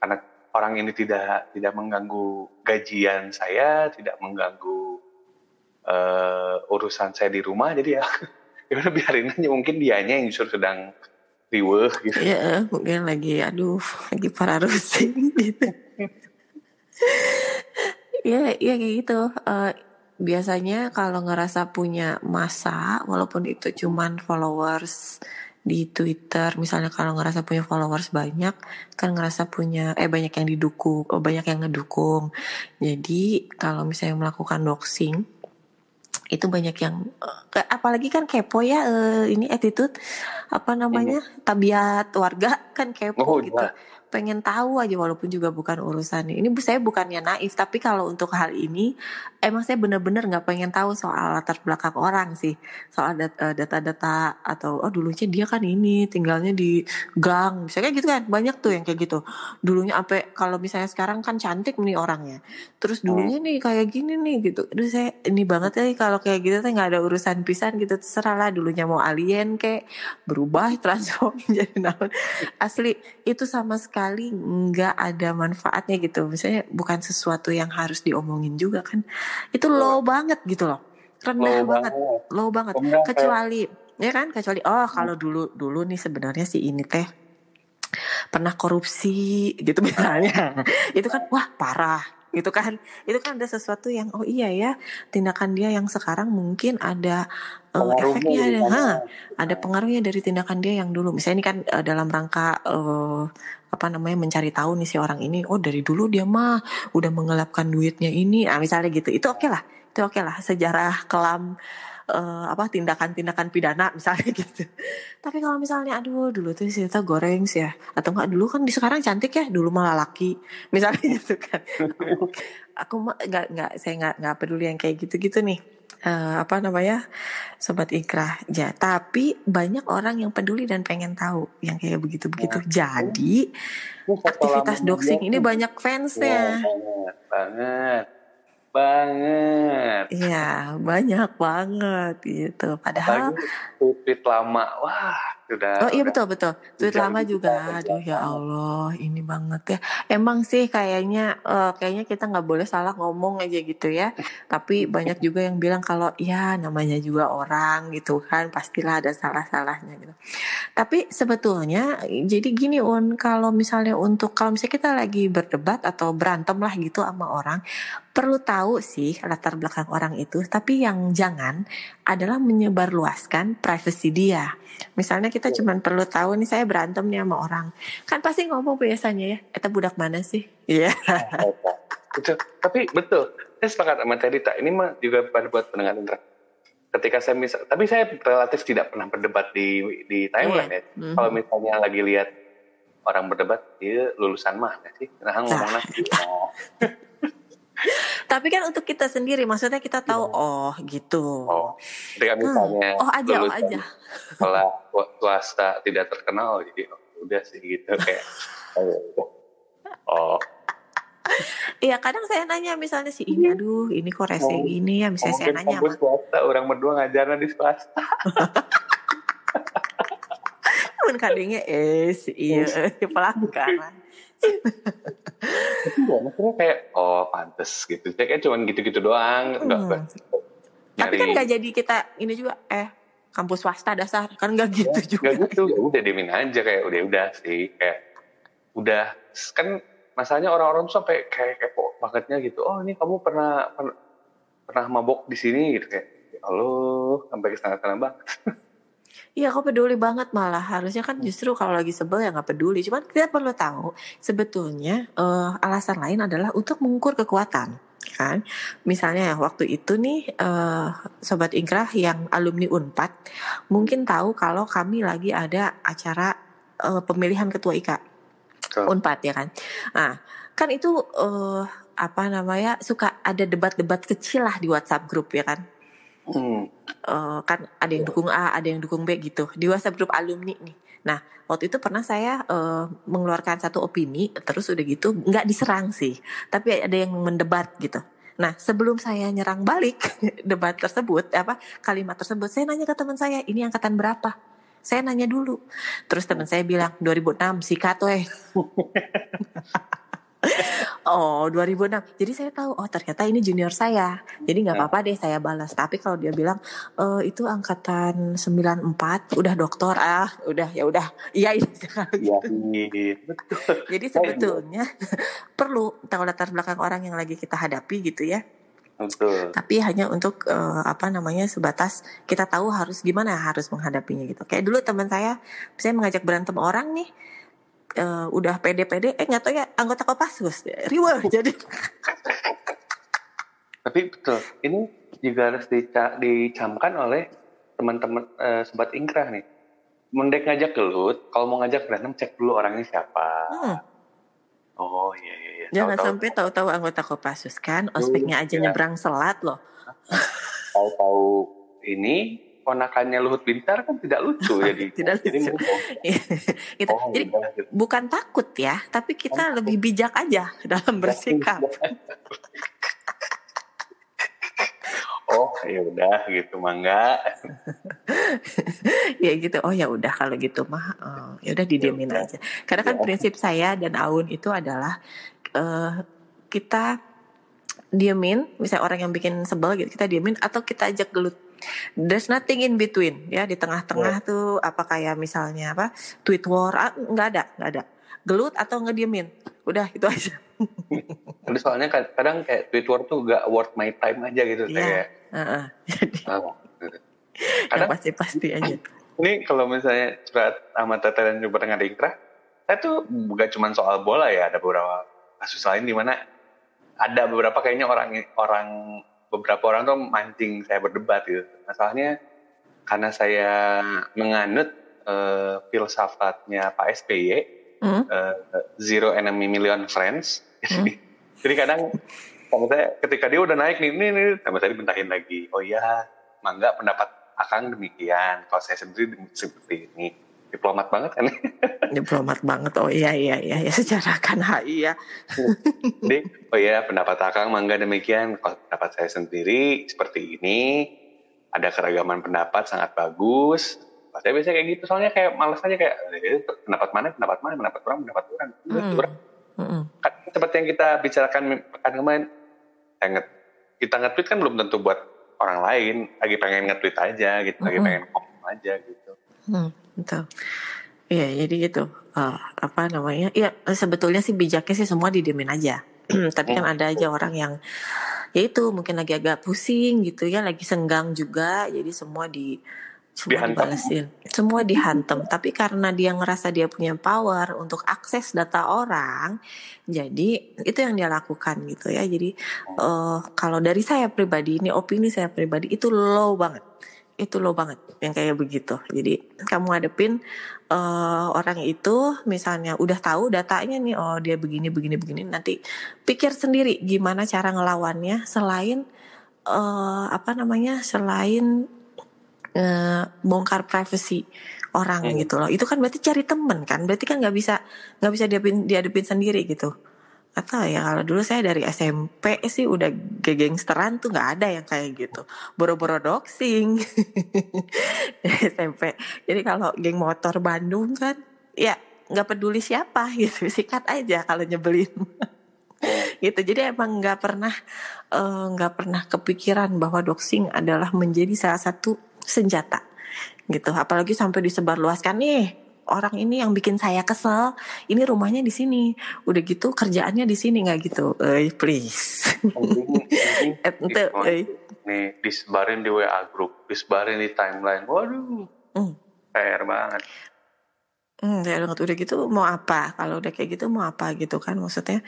karena orang ini tidak tidak mengganggu gajian saya tidak mengganggu uh, urusan saya di rumah jadi ya ya udah biarin aja. Mungkin dianya yang justru sedang riweh gitu. Ya mungkin lagi aduh lagi para rusing gitu Iya, iya kayak gitu. Uh, biasanya kalau ngerasa punya masa, walaupun itu cuman followers di Twitter, misalnya kalau ngerasa punya followers banyak, kan ngerasa punya eh banyak yang didukung, oh banyak yang ngedukung. Jadi kalau misalnya melakukan doxing, itu banyak yang uh, apalagi kan kepo ya uh, ini attitude apa namanya tabiat warga kan kepo oh, gitu. Ya pengen tahu aja walaupun juga bukan urusannya. Ini saya bukannya naif, tapi kalau untuk hal ini emang saya bener-bener nggak pengen tahu soal latar belakang orang sih, soal eh, data-data atau oh dulunya dia kan ini tinggalnya di gang, misalnya gitu kan? Banyak tuh yang kayak gitu. Dulunya sampai kalau misalnya sekarang kan cantik nih orangnya, terus hmm. dulunya nih kayak gini nih gitu. Aduh saya ini banget ya kalau kayak gitu saya nggak ada urusan pisan gitu terserah lah. Dulunya mau alien kayak berubah transform jadi naon. Asli itu sama sekali sekali nggak ada manfaatnya gitu. Misalnya bukan sesuatu yang harus diomongin juga kan itu low banget gitu loh. Rendah low banget. low banget. Kecuali ya kan? Kecuali oh kalau dulu dulu nih sebenarnya si ini teh pernah korupsi gitu misalnya. Itu kan wah parah gitu kan? Itu kan ada sesuatu yang oh iya ya tindakan dia yang sekarang mungkin ada uh, efeknya ada ha, ada pengaruhnya dari tindakan dia yang dulu. Misalnya ini kan uh, dalam rangka uh, apa namanya mencari tahu nih si orang ini oh dari dulu dia mah udah menggelapkan duitnya ini ah misalnya gitu. Itu oke okay lah itu oke okay lah sejarah kelam uh, apa tindakan-tindakan pidana misalnya gitu. Tapi kalau misalnya aduh dulu tuh si goreng sih ya. Atau enggak dulu kan di sekarang cantik ya dulu malah laki. Misalnya gitu kan. Aku mah nggak nggak saya nggak nggak peduli yang kayak gitu-gitu nih. Uh, apa namanya sobat ikrah ya tapi banyak orang yang peduli dan pengen tahu yang kayak begitu begitu ya. jadi aktivitas doxing ini banyak fansnya. Ya, banget banget banget. Iya, banyak banget gitu. Padahal tweet lama, wah sudah. Oh iya betul betul. Tweet lama juga, aduh ya Allah, ini banget ya. Emang sih kayaknya, uh, kayaknya kita nggak boleh salah ngomong aja gitu ya. Tapi banyak juga yang bilang kalau ya namanya juga orang gitu kan, pastilah ada salah-salahnya gitu. Tapi sebetulnya jadi gini un, kalau misalnya untuk kalau misalnya kita lagi berdebat atau berantem lah gitu sama orang, perlu tahu sih latar belakang orang itu, tapi yang jangan adalah menyebarluaskan privasi dia. Misalnya kita cuma perlu tahu nih saya berantem nih sama orang. Kan pasti ngomong biasanya ya, eta budak mana sih? Iya. Yeah. tapi betul, saya sepakat sama Cerita. Ini mah juga buat pendengar Indra. Ketika saya misal, tapi saya relatif tidak pernah berdebat di di timeline yeah. ya. Mm -hmm. Kalau misalnya lagi lihat orang berdebat, dia lulusan mah sih? Nah ngomong nah. Tapi kan untuk kita sendiri, maksudnya kita tahu, Iya. oh gitu. Oh, ketika Hmm, misalnya oh aja, oh aja. sekolah swasta tidak terkenal, jadi oh, udah sih gitu kayak. Oh, ya oh, Iya kadang saya nanya misalnya si ini, aduh ini kok rese Oh, gini ya, misalnya saya mungkin nanya sama swasta, orang berdua ngajarnya di swasta. pun kadangnya eh si iya pelanggaran. Tapi ya, maksudnya kayak, oh pantes gitu. Saya kayak cuman gitu-gitu doang. Hmm. enggak. Tapi kan nggak jadi kita ini juga eh kampus swasta dasar kan nggak gitu juga. Gak gitu, ya udah diemin aja kayak udah udah sih kayak udah kan masalahnya orang-orang tuh sampai kayak kepo bangetnya gitu. Oh ini kamu pernah pernah, pernah mabok di sini gitu kayak. Ya Allah, sampai ke sana-sana banget. Iya, kok peduli banget malah. Harusnya kan justru kalau lagi sebel ya nggak peduli. Cuman kita perlu tahu sebetulnya eh, alasan lain adalah untuk mengukur kekuatan, kan? Misalnya ya, waktu itu nih eh, sobat Ingkrah yang alumni Unpad mungkin tahu kalau kami lagi ada acara eh, pemilihan ketua IKA Betul. Unpad ya kan. Nah, kan itu eh, apa namanya suka ada debat-debat kecil lah di WhatsApp grup ya kan. Hmm. Eh, kan ada yang dukung A, ada yang dukung B gitu di WhatsApp grup alumni nih. Nah waktu itu pernah saya eh, mengeluarkan satu opini, terus udah gitu nggak diserang sih, tapi ada yang mendebat gitu. Nah sebelum saya nyerang balik debat tersebut, apa kalimat tersebut, saya nanya ke teman saya, ini angkatan berapa? Saya nanya dulu, terus teman saya bilang 2006 sikat weh. Oh 2006 Jadi saya tahu Oh ternyata ini junior saya. Jadi nggak apa-apa deh saya balas. Tapi kalau dia bilang e, Itu angkatan 94 Udah doktor. Ah Udah ya udah. Iya iya. Kalau Iya, gitu. iya. Jadi sebetulnya Perlu tahu latar belakang orang yang lagi kita hadapi gitu ya. Betul. Tapi hanya untuk eh, Apa namanya Sebatas kita tahu harus gimana harus menghadapinya gitu. Kayak dulu teman saya Saya mengajak berantem orang nih eh, Udah pede-pede Eh nggak tahu ya Anggota Kopassus Reward jadi Tapi betul, ini juga harus dica- dicamkan oleh teman-teman eh, sobat ingkrah nih. Mendek ngajak gelut, kalau mau ngajak berantem cek dulu orangnya siapa. Hmm. Oh iya iya iya. Jangan Tahu-tahu- sampai tahu-tahu anggota Kopassus kan, ospeknya aja Iya. nyebrang selat loh. tahu-tahu ini ponakannya Luhut Bintar kan tidak lucu jadi Tidak jadi lucu. gitu. oh, Jadi gitu. bukan takut ya, tapi kita Oh. lebih bijak aja dalam bersikap. oh ya udah gitu mangga ya gitu. Oh ya udah kalau gitu mah, eh, ya udah didiemin udah. aja. Karena kan Ya. prinsip saya dan Aun itu adalah eh, kita diemin, misalnya orang yang bikin sebel gitu, kita diemin atau kita ajak gelut. There's nothing in between ya di tengah-tengah tuh apa kayak misalnya apa tweet war ah, nggak ada nggak ada gelut atau ngediemin udah itu aja Tapi soalnya kad- kadang kayak Twitter tuh gak worth my time aja gitu Iya. kayak Heeh. jadi oh, gitu. kadang pasti-pasti aja ini kalau misalnya curhat sama Tete dan juga dengan Ingkrah saya tuh bukan cuma soal bola ya ada beberapa kasus lain di mana ada beberapa kayaknya orang orang beberapa orang tuh mancing saya berdebat gitu. Masalahnya karena saya menganut eh, filsafatnya Pak SBY Hmm? eh, zero enemy million friends. Hmm. jadi kadang sama saya ketika dia udah naik nih ini, ini sama saya dibentahin lagi. Oh iya mangga pendapat akang demikian. Kalau saya sendiri seperti ini diplomat banget kan? Diplomat banget. Oh iya iya iya ya secara kan HI ya jadi oh iya pendapat akang mangga demikian. Kalau pendapat saya sendiri seperti ini. Ada keragaman pendapat sangat bagus. Kalau saya biasanya kayak gitu. Soalnya kayak malas aja kayak eh, pendapat mana pendapat mana pendapat orang pendapat orang Udah, Hmm. orang. Mm-mm. kan seperti yang kita bicarakan pekan kemarin saya nge- kita nge-tweet kan belum tentu buat orang lain. Lagi pengen nge-tweet aja gitu lagi Mm-mm. pengen ngomong aja gitu. Hmm, betul. Iya, jadi gitu. Eh, apa namanya? Iya, sebetulnya sih bijaknya sih semua didiemin aja. Tapi kan ada aja orang yang ya itu mungkin lagi agak pusing gitu ya, lagi senggang juga, jadi semua di semua Dihantam. dibalesin, semua dihantam. Tapi karena dia ngerasa dia punya power untuk akses data orang, jadi itu yang dia lakukan gitu ya. Jadi eh, kalau dari saya pribadi ini opini saya pribadi itu low banget itu lo banget yang kayak begitu. Jadi kamu ngadepin uh, orang itu misalnya udah tahu datanya nih oh dia begini begini begini nanti pikir sendiri gimana cara ngelawannya selain uh, apa namanya selain uh, bongkar privacy orang hmm. gitu loh. Itu kan berarti cari temen kan. Berarti kan nggak bisa nggak bisa diadepin diadepin sendiri gitu atau ya kalau dulu saya dari SMP sih udah gengsteran tuh nggak ada yang kayak gitu. Boro-boro doxing. SMP jadi kalau geng motor Bandung kan ya nggak peduli siapa gitu sikat aja kalau nyebelin. Gitu jadi emang nggak pernah eh, nggak uh, pernah kepikiran bahwa doxing adalah menjadi salah satu senjata gitu. Apalagi sampai disebarluaskan nih orang ini yang bikin saya kesel ini rumahnya di sini. Udah gitu kerjaannya di sini nggak gitu. Eh please. Itu eh. nih disebarin di WA group disebarin di timeline. Waduh. Mm. PR banget. Hmm, ya udah gitu mau apa? Kalau udah kayak gitu mau apa gitu kan? Maksudnya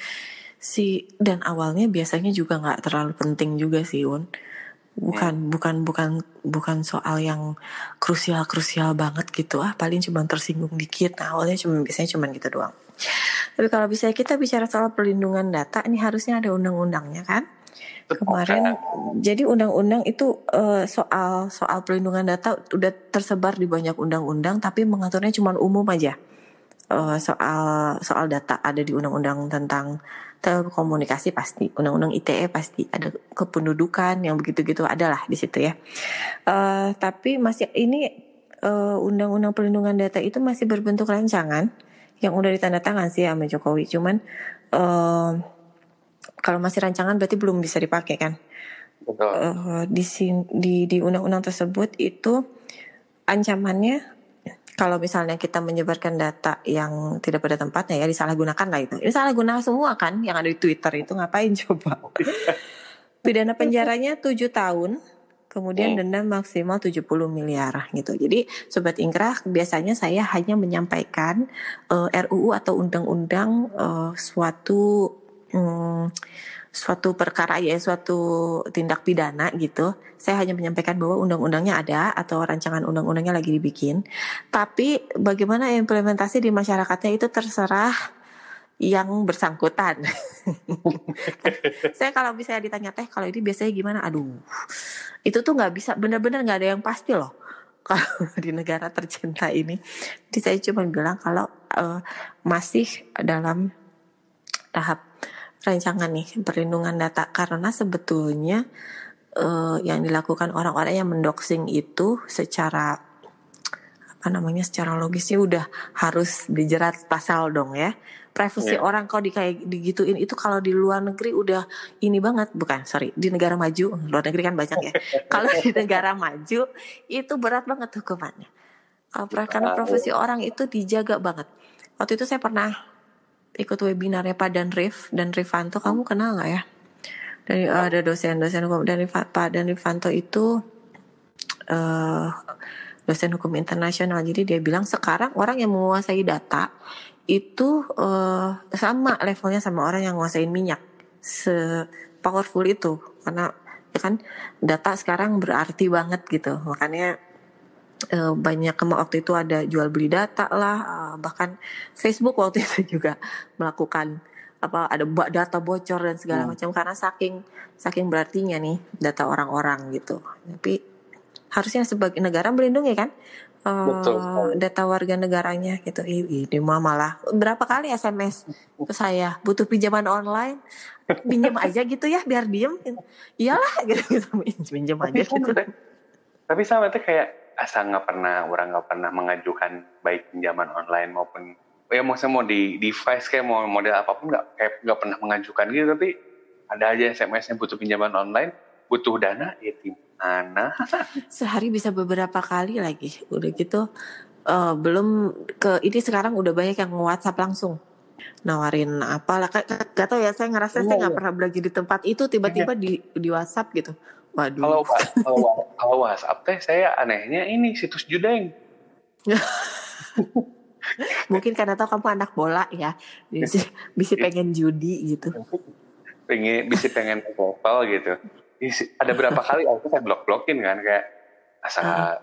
si dan awalnya biasanya juga nggak terlalu penting juga sih Un bukan hmm. bukan bukan bukan soal yang krusial krusial banget gitu. Ah paling cuma tersinggung dikit. Nah awalnya cuma biasanya cuma gitu doang. Tapi kalau bisa kita bicara soal perlindungan data ini harusnya ada undang-undangnya kan? Kemarin jadi undang-undang itu uh, soal soal perlindungan data udah tersebar di banyak undang-undang tapi mengaturnya cuma umum aja. Uh, soal soal data ada di undang-undang tentang telekomunikasi pasti, undang-undang ITE pasti ada kependudukan yang begitu-gitu adalah di situ ya. Uh, tapi masih ini undang undang-undang perlindungan data itu masih berbentuk rancangan yang udah ditandatangan sih sama Jokowi. Cuman uh, kalau masih rancangan berarti belum bisa dipakai kan? Betul. Uh, di di di undang-undang tersebut itu ancamannya kalau misalnya kita menyebarkan data yang tidak pada tempatnya ya disalahgunakan lah itu. Ini salah guna semua kan yang ada di Twitter itu ngapain coba? Pidana penjaranya 7 tahun, kemudian denda maksimal 70 miliar gitu. Jadi sobat ingkrah biasanya saya hanya menyampaikan uh, eh, RUU atau undang-undang uh, suatu um, suatu perkara ya suatu tindak pidana gitu saya hanya menyampaikan bahwa undang-undangnya ada atau rancangan undang-undangnya lagi dibikin. Tapi bagaimana implementasi di masyarakatnya itu terserah yang bersangkutan. Saya kalau bisa ditanya teh kalau ini biasanya gimana? Aduh itu tuh nggak bisa benar-benar nggak ada yang pasti loh. Kalau di negara tercinta ini jadi saya cuma bilang kalau uh, masih dalam tahap rancangan nih perlindungan data. Karena sebetulnya uh, yang dilakukan orang-orang yang mendoxing itu secara apa namanya secara logisnya udah harus dijerat pasal dong ya. Privasi yeah. orang kalau di kayak digituin itu kalau di luar negeri udah ini banget. Bukan sorry di negara maju. Luar negeri kan banyak ya. Kalau di negara maju itu berat banget hukumannya. Karena profesi orang itu dijaga banget. Waktu itu saya pernah ikut webinarnya Pak dan Rif dan Rifanto kamu kenal nggak ya? Dari uh, ada dosen-dosen hukum dan Pak dan Rifanto itu uh, dosen hukum internasional. Jadi dia bilang sekarang orang yang menguasai data itu uh, sama levelnya sama orang yang menguasai minyak. Se powerful itu. Karena ya kan data sekarang berarti banget gitu. Makanya uh, banyak waktu itu ada jual beli data lah uh, bahkan Facebook waktu itu juga melakukan apa ada data bocor dan segala hmm. macam karena saking saking berartinya nih data orang-orang gitu. Tapi harusnya sebagai negara melindungi kan? Uh, data warga negaranya gitu. Ini mah malah berapa kali SMS ke saya? Butuh pinjaman online? Pinjam aja gitu ya biar diem. Iyalah gitu, gitu pinjam aja gitu. tapi sama itu kayak asal nggak pernah orang nggak pernah mengajukan baik pinjaman online maupun ya maksudnya mau di device kayak mau model apa pun nggak kayak nggak pernah mengajukan gitu tapi ada aja SMS yang butuh pinjaman online butuh dana ya mana sehari bisa beberapa kali lagi udah gitu uh, belum ke ini sekarang udah banyak yang WhatsApp langsung nawarin apa lah gak, gak tau ya saya ngerasa oh, saya nggak iya. pernah belajar di tempat itu tiba-tiba iya. di di WhatsApp gitu Waduh. Kalau kalau, kalau WhatsApp teh saya anehnya ini situs judeng. Mungkin karena tahu kamu anak bola ya, bisa, bisa pengen judi gitu. Pengen bisa pengen profile gitu. Ada berapa kali aku saya blok blokin kan kayak asa uh.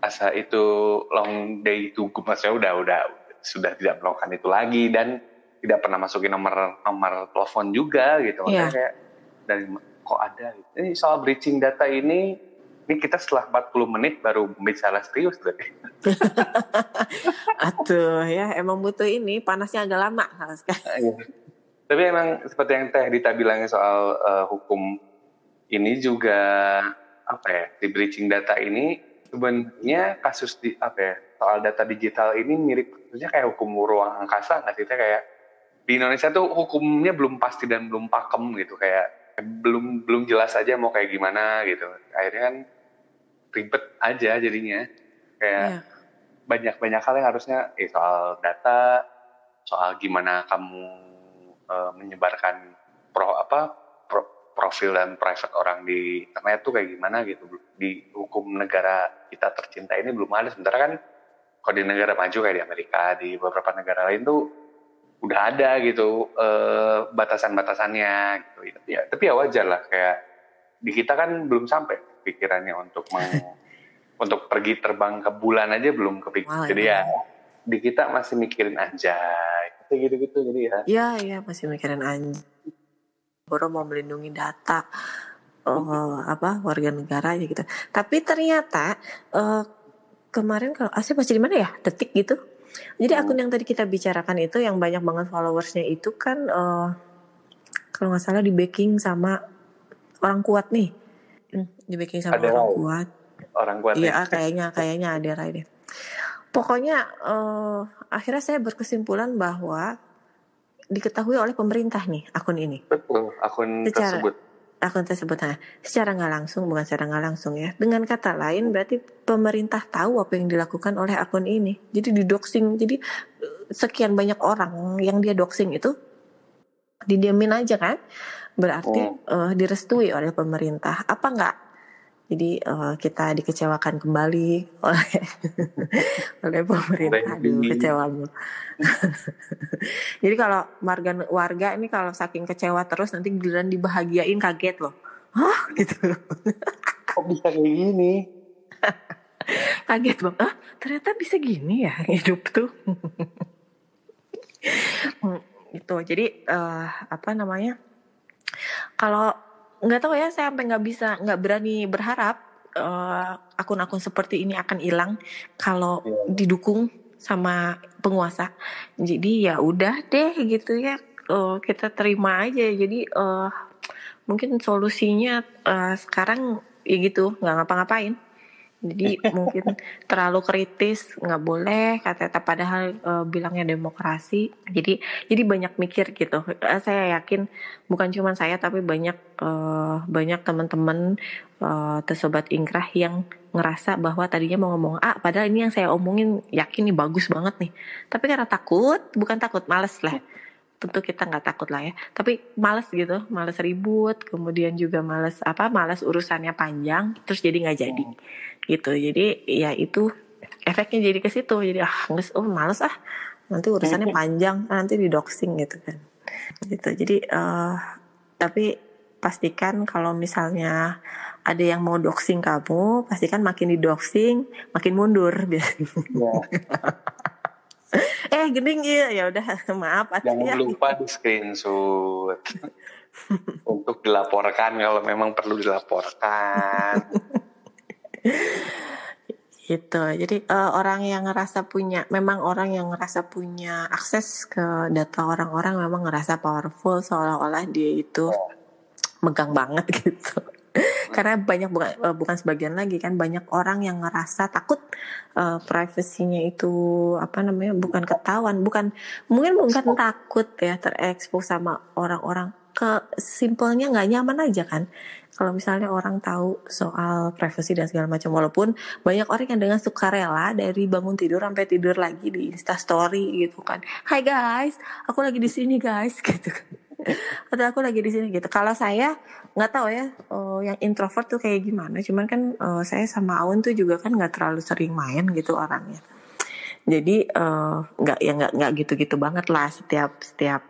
asa itu long day itu maksudnya udah udah sudah tidak melakukan itu lagi dan tidak pernah masukin nomor nomor telepon juga gitu yeah. kayak dari kok ada gitu. ini soal breaching data ini ini kita setelah 40 menit baru bicara serius berarti. Atuh ya emang butuh ini panasnya agak lama iya. Tapi emang seperti yang Teh Dita bilangnya soal uh, hukum ini juga apa ya di breaching data ini sebenarnya kasus di apa ya soal data digital ini mirip maksudnya kayak hukum ruang angkasa nggak sih kayak di Indonesia tuh hukumnya belum pasti dan belum pakem gitu kayak belum belum jelas aja mau kayak gimana gitu. Akhirnya kan ribet aja jadinya. Kayak yeah. banyak banyak hal yang harusnya eh, soal data soal gimana kamu uh, menyebarkan pro apa profil dan private orang di internet tuh kayak gimana gitu. Di hukum negara kita tercinta ini belum ada. Sementara kan kalau di negara maju kayak di Amerika di beberapa negara lain tuh udah ada gitu eh, batasan-batasannya gitu ya tapi ya wajar lah kayak di kita kan belum sampai pikirannya untuk meng, untuk pergi terbang ke bulan aja belum kepikir jadi ya di kita masih mikirin anjay gitu gitu jadi ya iya iya masih mikirin anjay baru mau melindungi data uh, apa warga negara ya gitu. Tapi ternyata uh, kemarin kalau asli masih di mana ya detik gitu. Jadi akun yang tadi kita bicarakan itu yang banyak banget followersnya itu kan uh, kalau nggak salah di backing sama orang kuat nih, hmm, di backing sama orang kuat. Orang kuat. Iya kayaknya kayaknya ada deh. Pokoknya uh, akhirnya saya berkesimpulan bahwa diketahui oleh pemerintah nih akun ini. Betul, akun secara, tersebut. Akun tersebut, nah, secara nggak langsung, bukan secara nggak langsung ya. Dengan kata lain, berarti pemerintah tahu apa yang dilakukan oleh akun ini. Jadi di doxing, jadi sekian banyak orang yang dia doxing itu didiamin aja kan. Berarti hmm. uh, direstui oleh pemerintah. Apa nggak jadi uh, kita dikecewakan kembali oleh oleh pemerintah. Aduh, kecewa Jadi kalau warga warga ini kalau saking kecewa terus nanti giliran dibahagiain kaget loh. Hah gitu. Kok bisa kayak gini? kaget bang. Ah ternyata bisa gini ya hidup tuh. itu jadi uh, apa namanya? Kalau nggak tahu ya saya sampai nggak bisa nggak berani berharap uh, akun-akun seperti ini akan hilang kalau yeah. didukung sama penguasa. Jadi ya udah deh gitu ya uh, kita terima aja. Jadi uh, mungkin solusinya uh, sekarang ya gitu nggak ngapa-ngapain jadi mungkin terlalu kritis nggak boleh kata-kata. Padahal uh, bilangnya demokrasi. Jadi jadi banyak mikir gitu. Uh, saya yakin bukan cuma saya tapi banyak uh, banyak teman-teman uh, tersobat ingkrah yang ngerasa bahwa tadinya mau ngomong A padahal ini yang saya omongin yakin nih bagus banget nih. Tapi karena takut bukan takut males lah. Tentu kita nggak takut lah ya. Tapi males gitu males ribut kemudian juga males apa males urusannya panjang terus jadi nggak jadi gitu. Jadi ya itu efeknya jadi ke situ. Jadi ah nggak oh males ah. Nanti urusannya panjang nanti di doxing gitu kan. Gitu. Jadi uh, tapi pastikan kalau misalnya ada yang mau doxing kamu pastikan makin di doxing makin mundur. Biasanya yeah. eh gening iya. Ya udah maaf jangan ya. lupa di screenshot. Untuk dilaporkan kalau memang perlu dilaporkan gitu. Jadi uh, orang yang ngerasa punya memang orang yang ngerasa punya akses ke data orang-orang memang ngerasa powerful seolah-olah dia itu oh. megang banget gitu. Karena banyak bukan uh, bukan sebagian lagi kan banyak orang yang ngerasa takut uh, privasinya itu apa namanya bukan ketahuan bukan mungkin bukan takut ya terekspos sama orang-orang ke simpelnya nggak nyaman aja kan kalau misalnya orang tahu soal privasi dan segala macam walaupun banyak orang yang dengan sukarela dari bangun tidur sampai tidur lagi di Insta Story gitu kan Hai guys aku lagi di sini guys gitu kan atau aku lagi di sini gitu. Kalau saya nggak tahu ya, uh, yang introvert tuh kayak gimana. Cuman kan uh, saya sama Aun tuh juga kan nggak terlalu sering main gitu orangnya. Jadi eh, nggak uh, ya nggak nggak gitu-gitu banget lah setiap setiap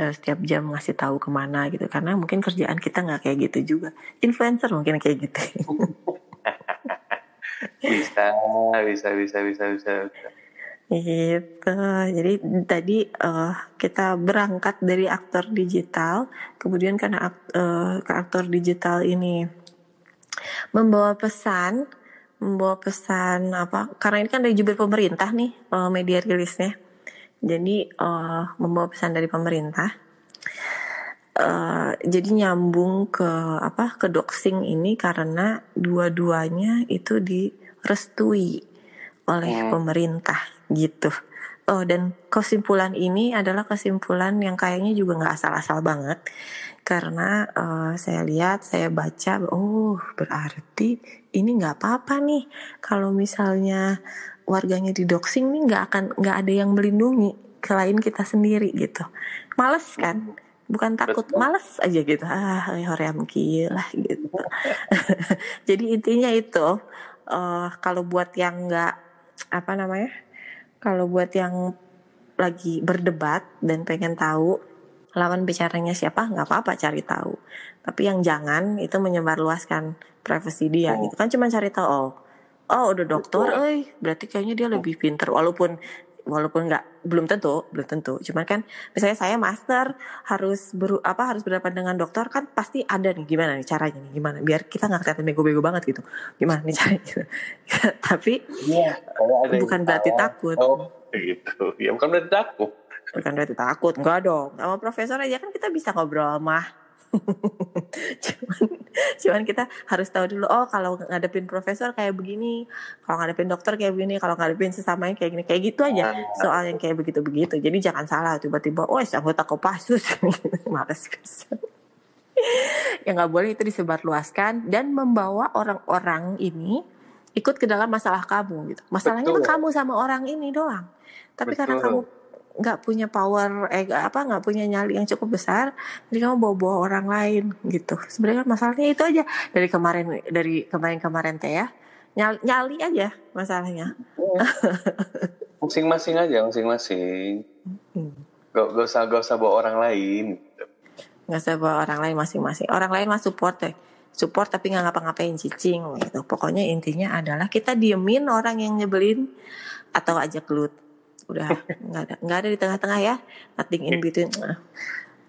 uh, setiap jam ngasih tahu ke mana gitu. Karena mungkin kerjaan kita nggak kayak gitu juga. Influencer mungkin kayak gitu. bisa bisa bisa bisa bisa. Gitu. Jadi tadi uh, kita berangkat dari aktor digital, kemudian karena uh, ke aktor digital ini membawa pesan, membawa pesan apa? Karena ini kan dari jubir pemerintah nih uh, media rilisnya. Jadi uh, membawa pesan dari pemerintah. Uh, jadi nyambung ke apa ke doxing ini karena dua-duanya itu direstui oleh hmm. pemerintah gitu. Oh dan kesimpulan ini adalah kesimpulan yang kayaknya juga nggak asal-asal banget karena uh, saya lihat saya baca oh berarti ini nggak apa-apa nih kalau misalnya warganya didoxing nih nggak akan nggak ada yang melindungi selain kita sendiri gitu. Males kan? Bukan takut males aja gitu. Ah hoream lah gitu. Jadi intinya itu uh, kalau buat yang nggak apa namanya kalau buat yang lagi berdebat dan pengen tahu lawan bicaranya siapa, nggak apa-apa cari tahu. Tapi yang jangan itu menyebarluaskan privasi dia oh. gitu. Kan cuma cari tahu oh oh udah dokter, eh. Berarti kayaknya dia lebih pinter walaupun walaupun nggak belum tentu belum tentu. Cuman kan misalnya saya master harus ber apa harus berhadapan dengan dokter kan pasti ada nih gimana nih caranya nih gimana? Biar kita nggak kelihatan bego-bego banget gitu. Gimana nih caranya? Gitu. tapi ya, bukan berarti takut. Oh gitu. Ya bukan berarti takut. Bukan berarti takut enggak dong. Sama profesor aja kan kita bisa ngobrol mah cuman cuman kita harus tahu dulu oh kalau ngadepin profesor kayak begini kalau ngadepin dokter kayak begini kalau ngadepin sesamanya kayak gini kayak gitu aja. Soal yang kayak begitu begitu jadi jangan salah tiba-tiba oh anggota kopasus males yang nggak boleh itu disebarluaskan dan membawa orang-orang ini ikut ke dalam masalah kamu gitu. Masalahnya kan kamu sama orang ini doang. Tapi Betul. karena kamu nggak punya power eh apa nggak punya nyali yang cukup besar jadi kamu bawa-bawa orang lain gitu. Sebenarnya masalahnya itu aja. Dari kemarin dari kemarin-kemarin teh ya. Nyali, nyali aja masalahnya. Masing-masing aja masing-masing. Gak, gak usah gak usah bawa orang lain. Nggak usah bawa orang lain masing-masing. Orang lain mah support deh support tapi nggak ngapa-ngapain cicing gitu. Pokoknya intinya adalah kita diemin orang yang nyebelin atau ajak gelut udah nggak ada nggak ada di tengah-tengah ya. Nothing in between.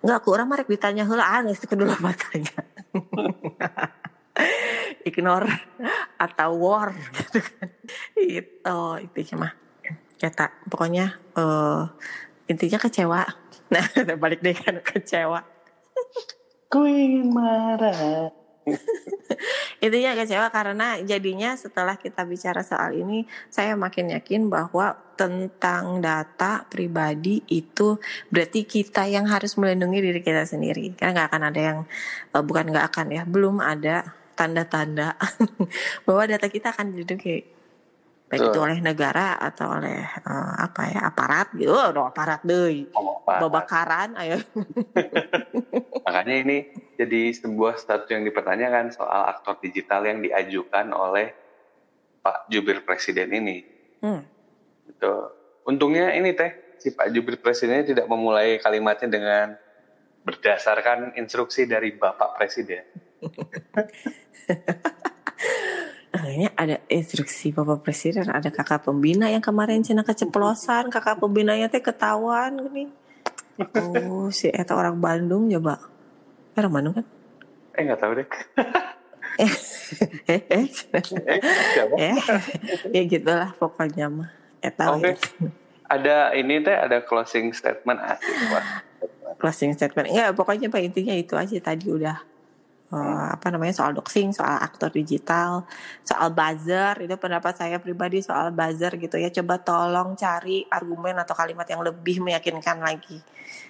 Nggak kurang marek ditanya hula ah nggak kedua matanya ignore atau war gitu kan. Itu intinya mah. Kata pokoknya uh, intinya kecewa. Nah balik deh kan kecewa. Queen marah Intinya kecewa karena jadinya setelah kita bicara soal ini, saya makin yakin bahwa tentang data pribadi itu berarti kita yang harus melindungi diri kita sendiri. Karena nggak akan ada yang, eh, bukan nggak akan ya, belum ada tanda-tanda bahwa data kita akan dilindungi baik Betul. itu oleh negara atau oleh uh, apa ya aparat gitu. Oh, no, aparat deh. Oh, babakaran ayo. Makanya ini jadi sebuah status yang dipertanyakan soal aktor digital yang diajukan oleh Pak Jubir Presiden ini. Hmm. gitu. Untungnya ini teh si Pak Jubir Presidennya tidak memulai kalimatnya dengan berdasarkan instruksi dari Bapak Presiden Kayaknya ada instruksi Bapak Presiden, ada kakak pembina yang kemarin cina keceplosan, kakak pembinanya teh ketahuan gini. Oh, si eta orang Bandung ya, Pak. Orang Bandung kan? Eh nggak tahu deh. eh, eh, eh, eh, ya gitulah pokoknya mah. Eta. Okay. Ada ini teh ada closing statement asik, Pak. Closing statement. Enggak, pokoknya Pak intinya itu aja tadi udah uh, apa namanya soal doxing, soal aktor digital, soal buzzer itu pendapat saya pribadi soal buzzer gitu ya. Coba tolong cari argumen atau kalimat yang lebih meyakinkan lagi.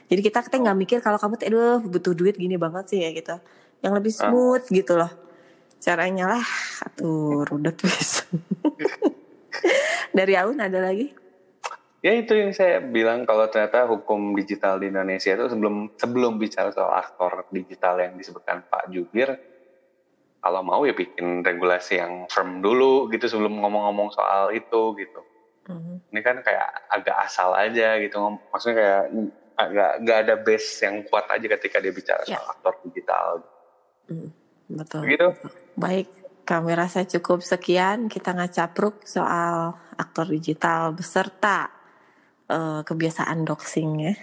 Jadi kita kita nggak mikir kalau kamu tuh aduh butuh duit gini banget sih ya gitu. Yang lebih ah. smooth uh. gitu loh. Caranya lah, tuh udah. Dari Aun ada lagi? Ya itu yang saya bilang kalau ternyata hukum digital di Indonesia itu sebelum sebelum bicara soal aktor digital yang disebutkan Pak Jubir, kalau mau ya bikin regulasi yang firm dulu gitu sebelum ngomong-ngomong soal itu gitu. Mm-hmm. Ini kan kayak agak asal aja gitu, maksudnya kayak agak nggak ada base yang kuat aja ketika dia bicara yeah. soal aktor digital. Mm, betul. Begitu. Baik. kami rasa cukup sekian kita ngacapruk soal aktor digital beserta uh, kebiasaan doxing ya.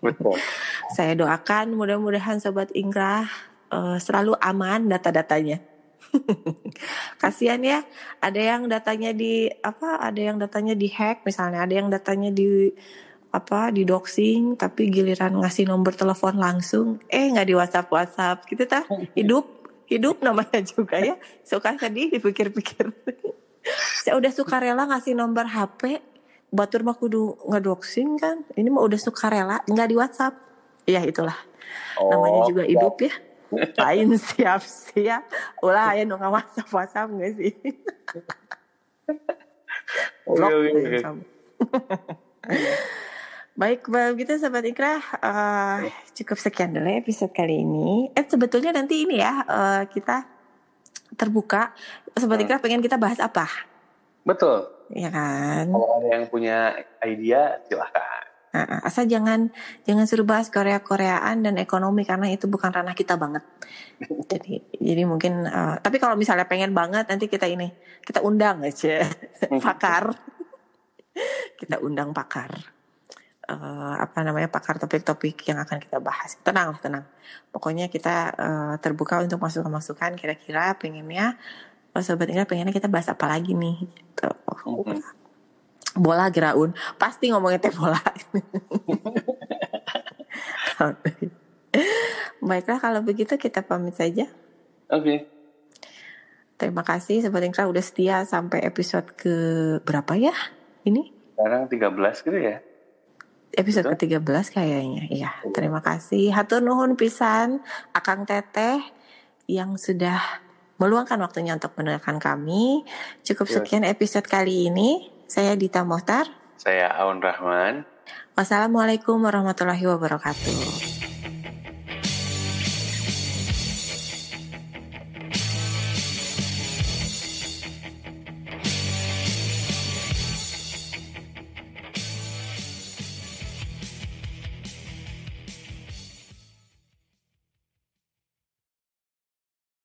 Betul. Saya doakan mudah-mudahan sobat Ingrah uh, selalu aman data-datanya. Kasihan ya, ada yang datanya di apa? Ada yang datanya di hack misalnya, ada yang datanya di apa di doxing tapi giliran ngasih nomor telepon langsung eh nggak di WhatsApp WhatsApp gitu ta hidup hidup namanya juga ya suka sedih dipikir-pikir saya udah suka rela ngasih nomor HP batur mah kudu ngedoxing kan ini mah udah suka rela nggak di WhatsApp ya itulah oh, namanya juga hidup ya lain siap-siap ulah ya nggak WhatsApp WhatsApp nggak sih Blok okay, okay. Baik, begitu Sobat Ikrah, uh, cukup sekian dulu episode kali ini. Eh sebetulnya nanti ini ya uh, kita terbuka. Sobat hmm. Ikrah pengen kita bahas apa? Betul. Ya kan. Kalau ada yang punya ide, silahkan. Nah, asal jangan jangan suruh bahas Korea Koreaan dan ekonomi karena itu bukan ranah kita banget. jadi jadi mungkin uh, tapi kalau misalnya pengen banget nanti kita ini kita undang aja pakar. kita undang pakar. Uh, apa namanya pakar topik-topik yang akan kita bahas. Tenang tenang. Pokoknya kita uh, terbuka untuk masukan-masukan kira-kira pengennya oh, sobat ini pengennya kita bahas apa lagi nih gitu. Mm-hmm bola Graun. Pasti ngomongin teh bola. Baiklah kalau begitu kita pamit saja. Oke. Okay. terima kasih Sobat Ingkra udah setia sampai episode ke berapa ya? Ini? Sekarang 13 gitu ya? Episode ke 13 kayaknya iya. Terima kasih. Hatur nuhun pisan akang teteh yang sudah meluangkan waktunya untuk mendengarkan kami cukup iya. sekian episode kali ini saya Dita Mohtar. Saya Aun Rahman. Wassalamualaikum warahmatullahi wabarakatuh.